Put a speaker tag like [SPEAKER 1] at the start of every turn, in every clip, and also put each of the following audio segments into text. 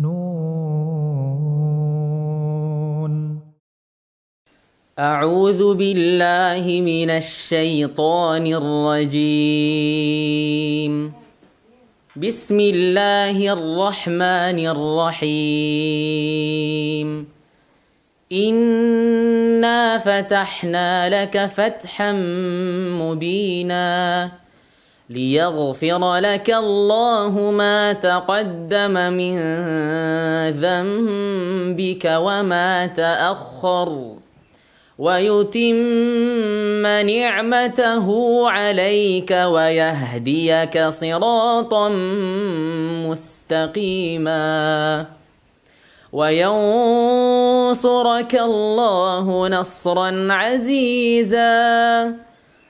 [SPEAKER 1] نون أعوذ بالله من الشيطان الرجيم بسم الله الرحمن الرحيم إنا فتحنا لك فتحا مبيناً ليغفر لك الله ما تقدم من ذنبك وما تاخر ويتم نعمته عليك ويهديك صراطا مستقيما وينصرك الله نصرا عزيزا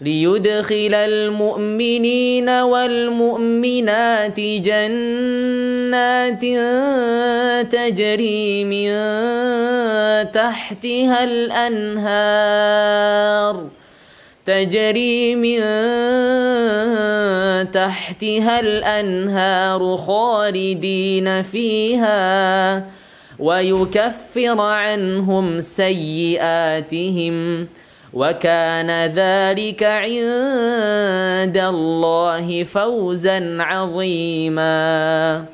[SPEAKER 1] ليدخل المؤمنين والمؤمنات جنات تجري من تحتها الأنهار تجري من تحتها الأنهار خالدين فيها ويكفر عنهم سيئاتهم ۖ وكان ذلك عند الله فوزا عظيما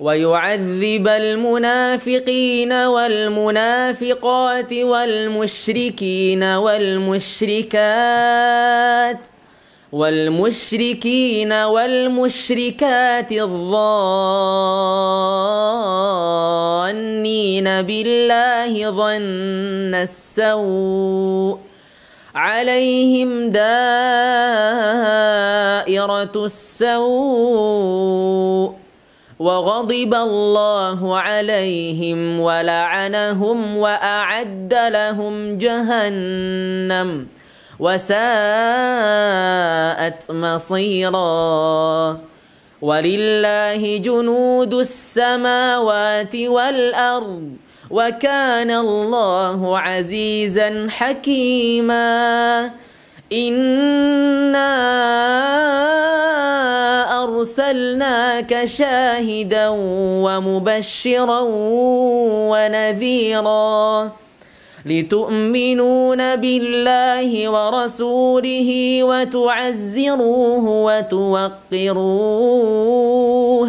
[SPEAKER 1] ويعذب المنافقين والمنافقات والمشركين والمشركات والمشركين والمشركات الظانين بالله ظن السوء عليهم دائرة السوء وغضب الله عليهم ولعنهم وأعد لهم جهنم وساءت مصيرا ولله جنود السماوات والأرض وكان الله عزيزا حكيما إنا أرسلناك شاهدا ومبشرا ونذيرا لتؤمنون بالله ورسوله وتعزروه وتوقروه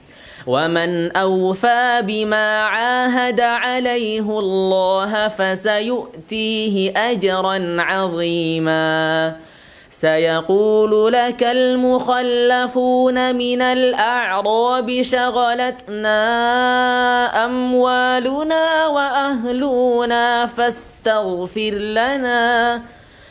[SPEAKER 1] ومن أوفى بما عاهد عليه الله فسيؤتيه أجرا عظيما سيقول لك المخلفون من الأعراب شغلتنا أموالنا وأهلنا فاستغفر لنا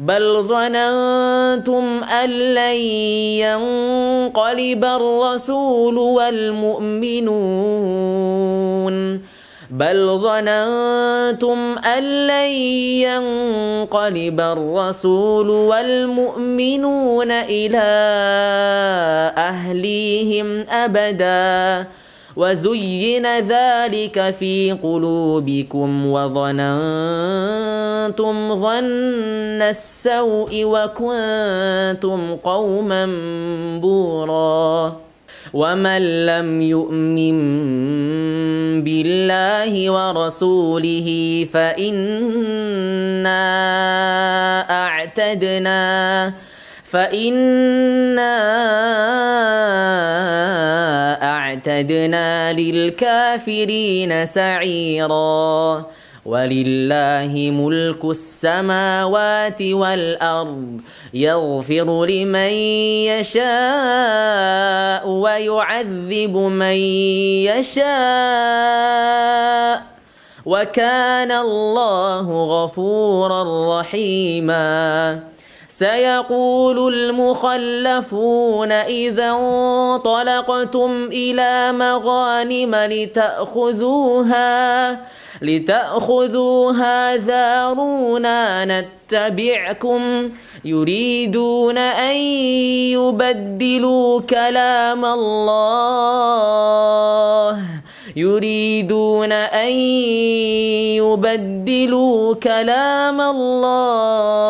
[SPEAKER 1] بل ظننتم أن لن ينقلب الرسول والمؤمنون بل ظننتم أن لن ينقلب الرسول والمؤمنون إلى أهليهم أبداً وزين ذلك في قلوبكم وظننتم ظن السوء وكنتم قوما بورا ومن لم يؤمن بالله ورسوله فإنا أعتدنا فإنا أعتدنا للكافرين سعيرا ولله ملك السماوات والارض يغفر لمن يشاء ويعذب من يشاء وكان الله غفورا رحيما سيقول المخلفون إذا انطلقتم إلى مغانم لتأخذوها لتأخذوها ذارونا نتبعكم يريدون أن يبدلوا كلام الله يريدون أن يبدلوا كلام الله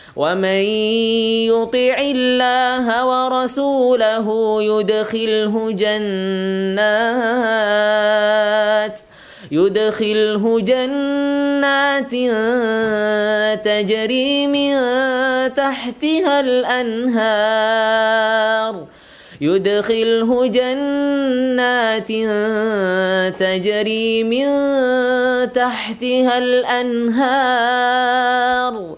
[SPEAKER 1] ومن يطع الله ورسوله يدخله جنات يدخله جنات تجري من تحتها الأنهار يدخله جنات تجري من تحتها الأنهار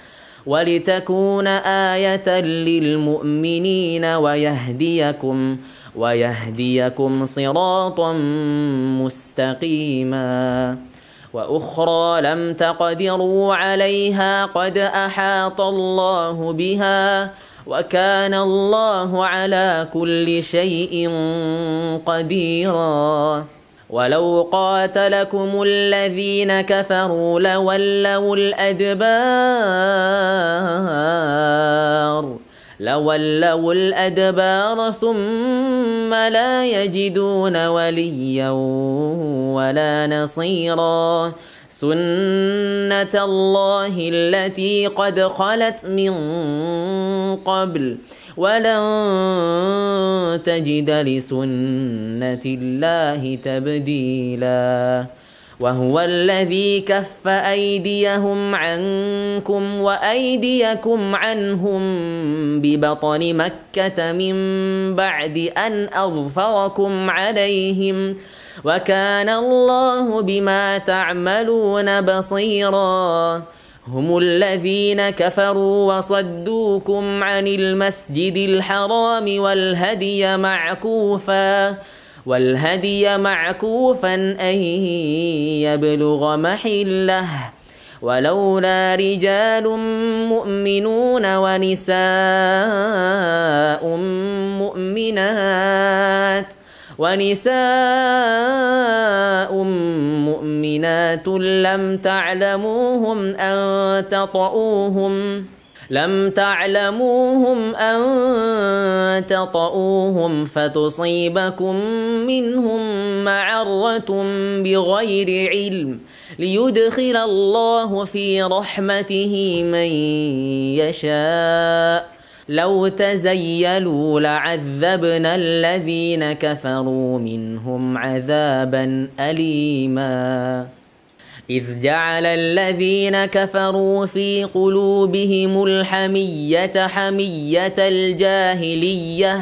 [SPEAKER 1] ولتكون آية للمؤمنين ويهديكم ويهديكم صراطا مستقيما واخرى لم تقدروا عليها قد احاط الله بها وكان الله على كل شيء قديرا ولو قاتلكم الذين كفروا لولوا الأدبار لولوا الأدبار ثم لا يجدون وليا ولا نصيرا سنة الله التي قد خلت من قبل ۖ ولن تجد لسنة الله تبديلا وهو الذي كف أيديهم عنكم وأيديكم عنهم ببطن مكة من بعد أن أظفركم عليهم وكان الله بما تعملون بصيراً هم الذين كفروا وصدوكم عن المسجد الحرام والهدي معكوفا والهدي معكوفا أن يبلغ محله ولولا رجال مؤمنون ونساء مؤمنات ونساء مؤمنات لم تعلموهم أن تطؤوهم لم تعلموهم أن تطؤوهم فتصيبكم منهم معرة بغير علم ليدخل الله في رحمته من يشاء لو تزيلوا لعذبنا الذين كفروا منهم عذابا أليما إذ جعل الذين كفروا في قلوبهم الحمية حمية الجاهليه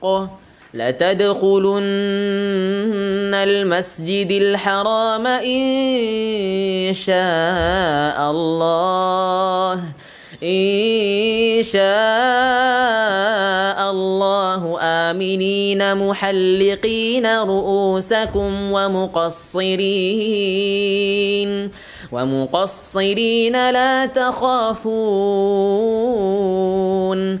[SPEAKER 1] حقه لتدخلن المسجد الحرام إن شاء الله إن شاء الله آمنين محلقين رؤوسكم ومقصرين ومقصرين لا تخافون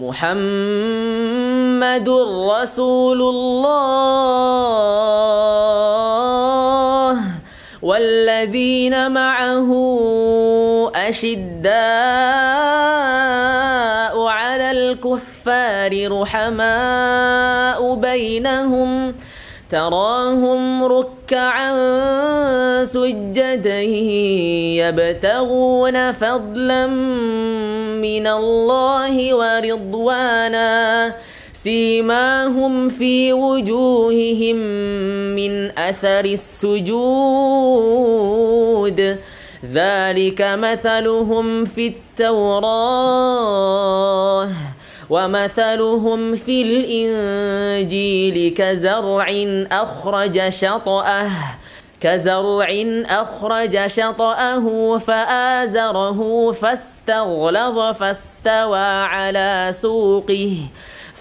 [SPEAKER 1] محمد رسول الله والذين معه أشداء على الكفار رحماء بينهم تراهم ركعاً سجده يبتغون فضلا من الله ورضوانا سيماهم في وجوههم من اثر السجود ذلك مثلهم في التوراه ومثلهم في الانجيل كزرع اخرج شطاه كزرع أخرج شطأه فآزره فاستغلظ فاستوى على سوقه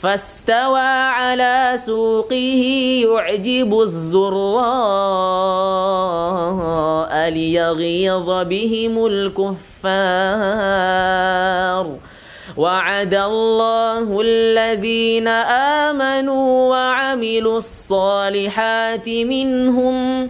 [SPEAKER 1] فاستوى على سوقه يعجب الزراء ليغيظ بهم الكفار وعد الله الذين آمنوا وعملوا الصالحات منهم